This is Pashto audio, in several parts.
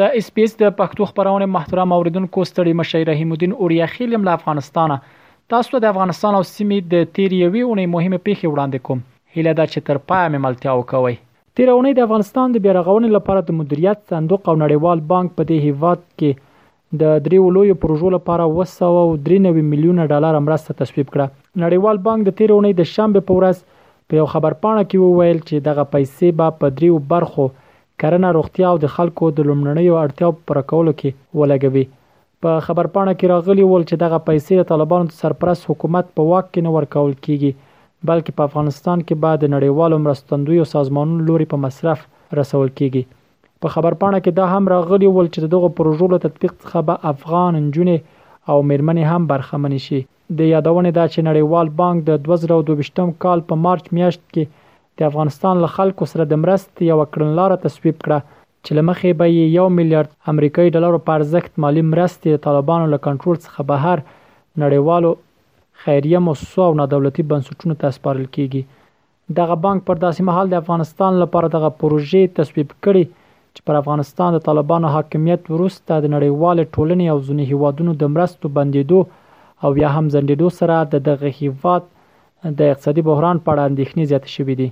د اس بي اس د پښتو خپرونې محترم اوریدونکو ستړي مشئ رحیم الدین اوریا خیل یم له افغانستانه تاسو ته د افغانستان او سیمې د تیر یوې اونۍ مهمې پیښې وړاندې کوم هیله ده چې تر پایه مې ملتیا وکوئ. تیره اونۍ د افغانستان د بیارغونې لپاره د مدیریت صندوق او نړیوال بانک په دې هیواد کې د دریو لویو پروژو لپاره اووه سوه او درې نوي میلیونه ډالره مرسته تصویب کړه. نړیوال بانک د تیرې اونۍ د شنبې په ورځ په یو خبرپاڼه کې وویل چې دغه پیسې به په دریو برخو کرنه، روغتیا او د خلکو د لومړنیو اړتیاو په پوره کولو کې ولګوي. په خبرپاڼه کې راغلي ول چې دغه پیسې د طالبانو د سرپرست حکومت په واک کې نه ورکول کېږي، بلکې په افغانستان کې به د نړیوالو مرستندویو سازمانونو لوري په مصرف رسول کېږي. په خبرپاڼه کې دا هم راغلي ول چې د دغو پروژو له تطبیق څخه به افغان نجونې او مېرمنې هم برخمنې شي. د یادونې ده چې نړیوال بانک د دوه زره او دوه ویشت کال په مارچ میاشت کې د افغانستان له خلکو سره د مرستې یوه کړنلاره تصویب کړه چې له مخې به یې یو میلیارد امریکايي ډالرو په ارزښت مالي مرستې د طالبانو له کنټرول څخه بهر نړیوالو خیریه موسسو او نادولتي بنسټونو ته سپارل کېږي. دغه بانک پر داسې مهال د افغانستان لپاره دغه پروژې تصویب کړي چې پر افغانستان د طالبانو حاکمیت وروسته د نړیوالې ټولنې او ځینو هېوادونو د مرستو بندېدو او یا هم ځنډېدو سره د دغه هېواد د اقتصادي بحران په اړه اندېښنې زیاتې شوې دي.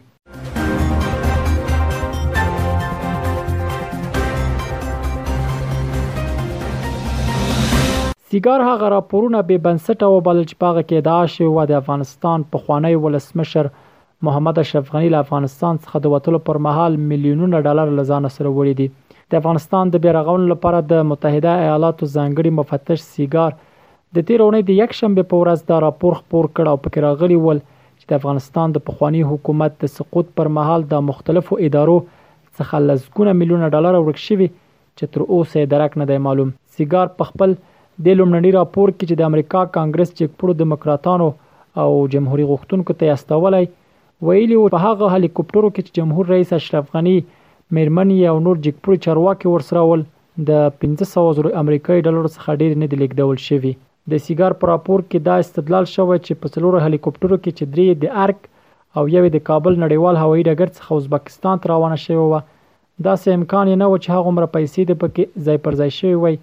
سیګار هغه راپورونه بې بنسټه وبلل چې په هغه کې ادعا شوې وه د افغانستان پخوانی ولسمشر محمد اشرف غني له افغانستان څخه د وتلو پر مهال میلیونونه ډالر له ځانه سره وړي دي. د افغانستان د بیارغونې لپاره د متحده ایالاتو ځانګړي مفتش سیګار د تیر اونۍ د یکشنبې په ورځ دا راپور خپور کړ او پکې راغلي ول چې د افغانستان د پخواني حکومت د سقوط پر مهال د مختلفو ادارو څخه لسګونه میلیونه ډالر ورک شوي چې تر اوسه یې درک نه دی معلوم. سیګار په خپل دې لومړني راپور کې چې د امریکا کانګرس جګپوړو دموکراتانو او جمهوري غوښتونکو ته یې استولی، ویلي وو په هغه هلیکوپټرو کې چې جمهور رئیس اشرف غني، میرمن یې او نور جګپوړي چارواکي ورسره ول، د پنځه سوه زرو امریکايي ډالرو څخه ډېرې نه دي لېږدول شوي. د سیګار په راپور کې دا استدلال شوی چې په څلورو هلیکوپټرو کې چې درې یې د ارګ او یو یې د کابل نړیوال هوایي ډګر څخه ازبکستان ته روانه شوې وه، داسې امکان یې نه و چې هغومره پیسې دې پکې ځای پر ځای شوې وای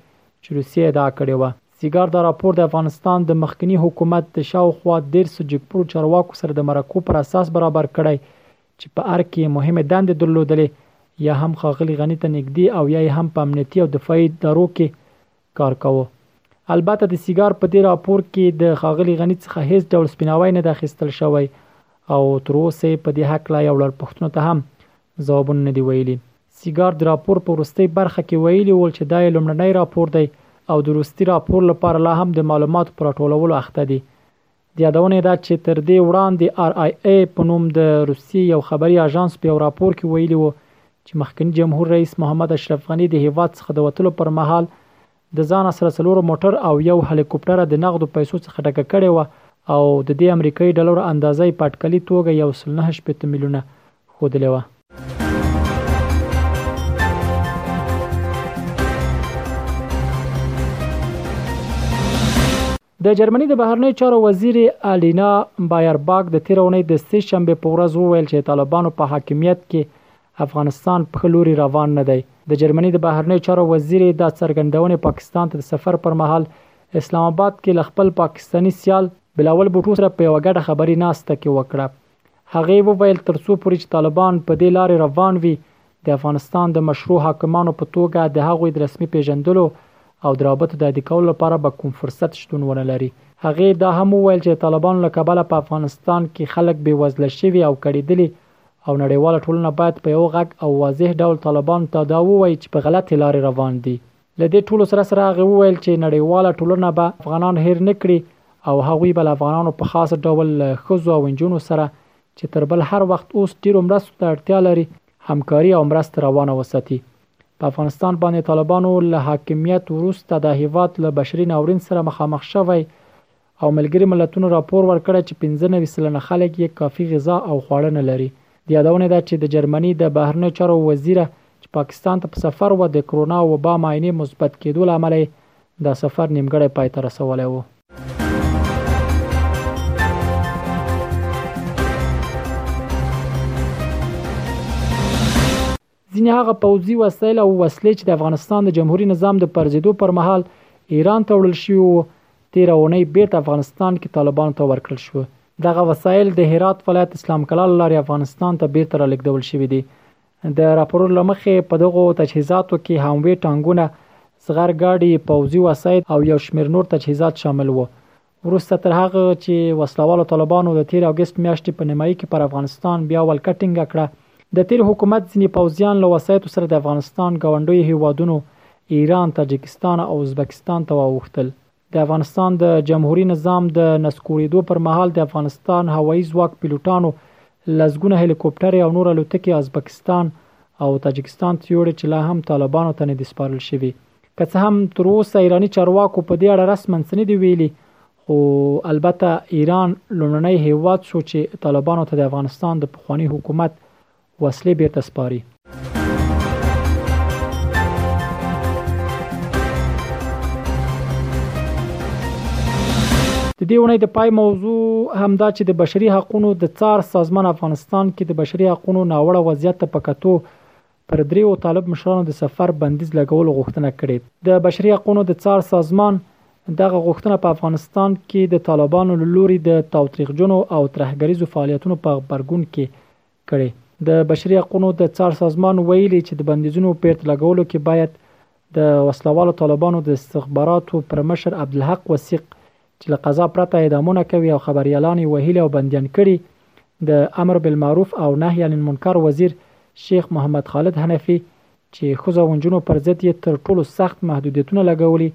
چې روسیې ادعا کړې وه. سیګار دا راپور د افغانستان د مخکني حکومت د شاوخوا دېرسو جګپوړو چارواکو سره د مرکو پر اساس برابر کړی چې په ارګ کې یې مهمې دندې درلودلې، یا هم ښاغلي غني ته نږدې او یا یې هم په امنیتي او دفاعي ادارو کې کار کاوه. البته د سیګار په دې راپور کې د ښاغلي غني څخه هېڅ ډول سپیناوی نه دی اخیستل شوی او تر اوسه یې په دې هکله یو لړ پوښتنو ته هم ځوابونه نه دي ویلي. سیګار د راپور په وروستۍ برخه کې ویلي ول چې دا یې لومړنی راپور دی او د وروستي راپور لپاره لا هم د معلوماتو په راټولولو اخته دي. د یادونې ده چې تر دې وړاندې آر آی ای په نوم د روسیې یو خبري اژانس په یو راپور کې ویلي و چې مخکني جمهور رئیس محمد اشرف غني د هیواد څخه د وتلو پر مهال د ځانه سره څلور موټر او یو هلیکوپټر د نغدو پیسو څخه ډکه کړې وه او د دې امریکایي ډالرو اندازه یې په اټکلي توګه یو سل نهه شپېته میلیونه ښودلې وه. د جرمني د بهرنیو چارو وزیرې الینا بایرباک د تیر اونۍ د سه شنبه په ورځ وویل چې طالبانو په حاکمیت کې افغانستان په لوري روان نه دی د جرمني د بهرنیو چارو وزیرې دا څرګندونه پاکستان ته د سفر پر مهال اسلام آباد کې له خپل پاکستاني سیال بلاول بوټو سره په یو ګډه خبري ناسته کې وکړه هغې وویل تر څو پورې چې طالبان په دې لارې روان وي د افغانستان د مشروع حاکمانو په توګه د هغوی د رسمي پیژندلو او د رابطو د عادي کولو لپاره به کوم فرصت شتون ونه لري. هغې دا هم وویل چې د طالبانو له کبله په افغانستان کې خلک بې وزله شوي او کړیدلي او نړیواله ټولنه باید په یوه غږ او واضح ډول طالبانو ته دا ووایي چې په غلطې لارې روان دي. له دې ټولو سره سره هغه وویل چې نړیواله ټولنه به افغانان هیر نه کړي او هغوی به له افغانانو په خاص ډول له ښځو او نجونو سره چې تر بل هر وخت اوس ډیرو مرستو ته اړتیا لري همکاري او مرسته روانه وساتي. په افغانستان باندې طالبانو له حاکمیت وروسته دا هیواد له بشري ناورین سره مخامخ شوی او ملګري ملتونو راپور ورکړی چې پنځه نوي سلنه خلک یې کافي غذا او خواړه نه لري. د یادونې ده چې د جرمني د بهرنیو چارو وزیره چې پاکستان ته په سفر وه، د کرونا وبا معاینې مثبت کېدو له امله یې دا سفر نیمګړی پای ته رسولی و. ځینې هغه پوځي وسایل او وسلې چې د افغانستان د جمهوري نظام د پرځېدو پر مهال ایران ته وړل شوي وو، تېره اونۍ بېرته افغانستان کې طالبانو ته ورکړل شو. دغه وسایل د هرات ولایت اسلام کلا له لارې افغانستان ته بېرته رالېږدول شوي دي. د راپورونو له مخې، په دغو تجهیزاتو کې هاموې ټانګونه، زغر ګاډي، پوځي وسایط او یو شمېر نور تجهیزات شامل وو. وروسته تر هغه چې وسله والو طالبانو د تیر اګست میاشتې په نیمایي کې پر افغانستان بیا ولکه ټینګه کړه د تیر حکومت ځینې پوځیان له وسایتو سره د افغانستان ګاونډیو هیوادونو ایران، تاجکستان او ازبکستان ته واوښتل. د افغانستان د جمهوري نظام د نسکورېدو پر مهال د افغانستان هوایي ځواک پیلوټانو لسګونه هلیکوپټرې او نور الوتکې ازبکستان او تاجکستان ته یوړې چې لا هم طالبانو ته نه دي سپارل شوي. که څه هم تر اوسه ایراني چارواکو په دې اړه رسما څه نه دي ویلي خو البته ایران لومړنی هیواد شو چې طالبانو ته د افغانستان د پخواني حکومت وسلې بیرته سپاري د دې ونې د پای موضوع همدا چې د بشري حقوقو د څار سازمان افغانستان کې د بشري حقوقو ناوړه وضعیت په کتو پر درېیو طالب مشرانو د سفر بندیز لګولو غوښتنه کړې. د بشري حقونو د څار سازمان دغه غوښتنه په افغانستان کې د طالبانو له لوري د تاوتریخجنو او ترهګریزو فعالیتونو په غبرګون کې کړې. د بشري حقونو د څار سازمان ویلي چې د بندیزونو بېرته لګولو کې باید د وسلهوالو طالبانو د استخباراتو پر مشر عبدالحق وثیق چې له قضا پرته اعدامونه کوي او خبریالان یې وهلي او بندیان کړي، د امر بالمعروف او نهی عن المنکر وزیر شیخ محمد خالد حنفي چې ښځو او نجونو پر ضد یې تر ټولو سخت محدودیتونه لګولي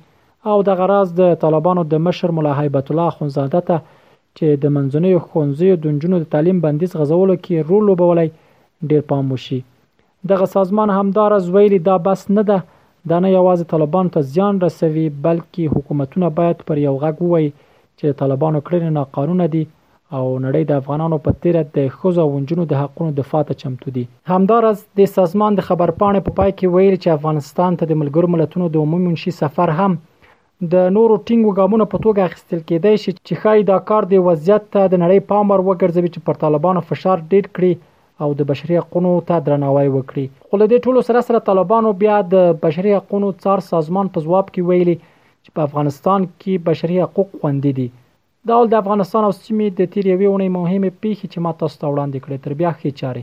او دغه راز د طالبانو د مشر ملا هیبت الله اخندزاده ته چې د منځنیو ښوونځیو د نجونو د تعلیم بندیز غځولو کې رول لوبولی ډېر پام وشي دغه سازمان همدارز ویلي دا بس نه ده، دا نه یوازې طالبانو ته زیان رسوي، بلکې حکومتونه باید پر یو غږ ووایي چې د طالبانو کړنې ناقانونه دي او نړۍ د افغانانو په تېره د ښځو او نجونو د حقونو دفاع ته چمتو دي. همداراز دې سازمان د خبرپاڼې په پای کې ویلي چې افغانستان ته د ملګرو ملتونو د عمومي منشي سفر هم د نورو ټینګو ګامونو په توګه اخیستل کېدای شي چې ښایي دا کار د وضعیت ته د نړۍ پام ور وګرځوي چې پر طالبانو فشار ډېر کړي او د بشري حقونو ته درناوی وکړي خو له دې ټولو سره سره طالبانو بیا د بشري حقونو څار سازمان په ځواب کې ویلي چې په افغانستان کې بشري حقوق خوندي دي دا ول د افغانستان او سیمې د تیر یوې اونۍ مهمې پیښې چې ما تاسو ته وړاندې کړې تر بیا ښې چارې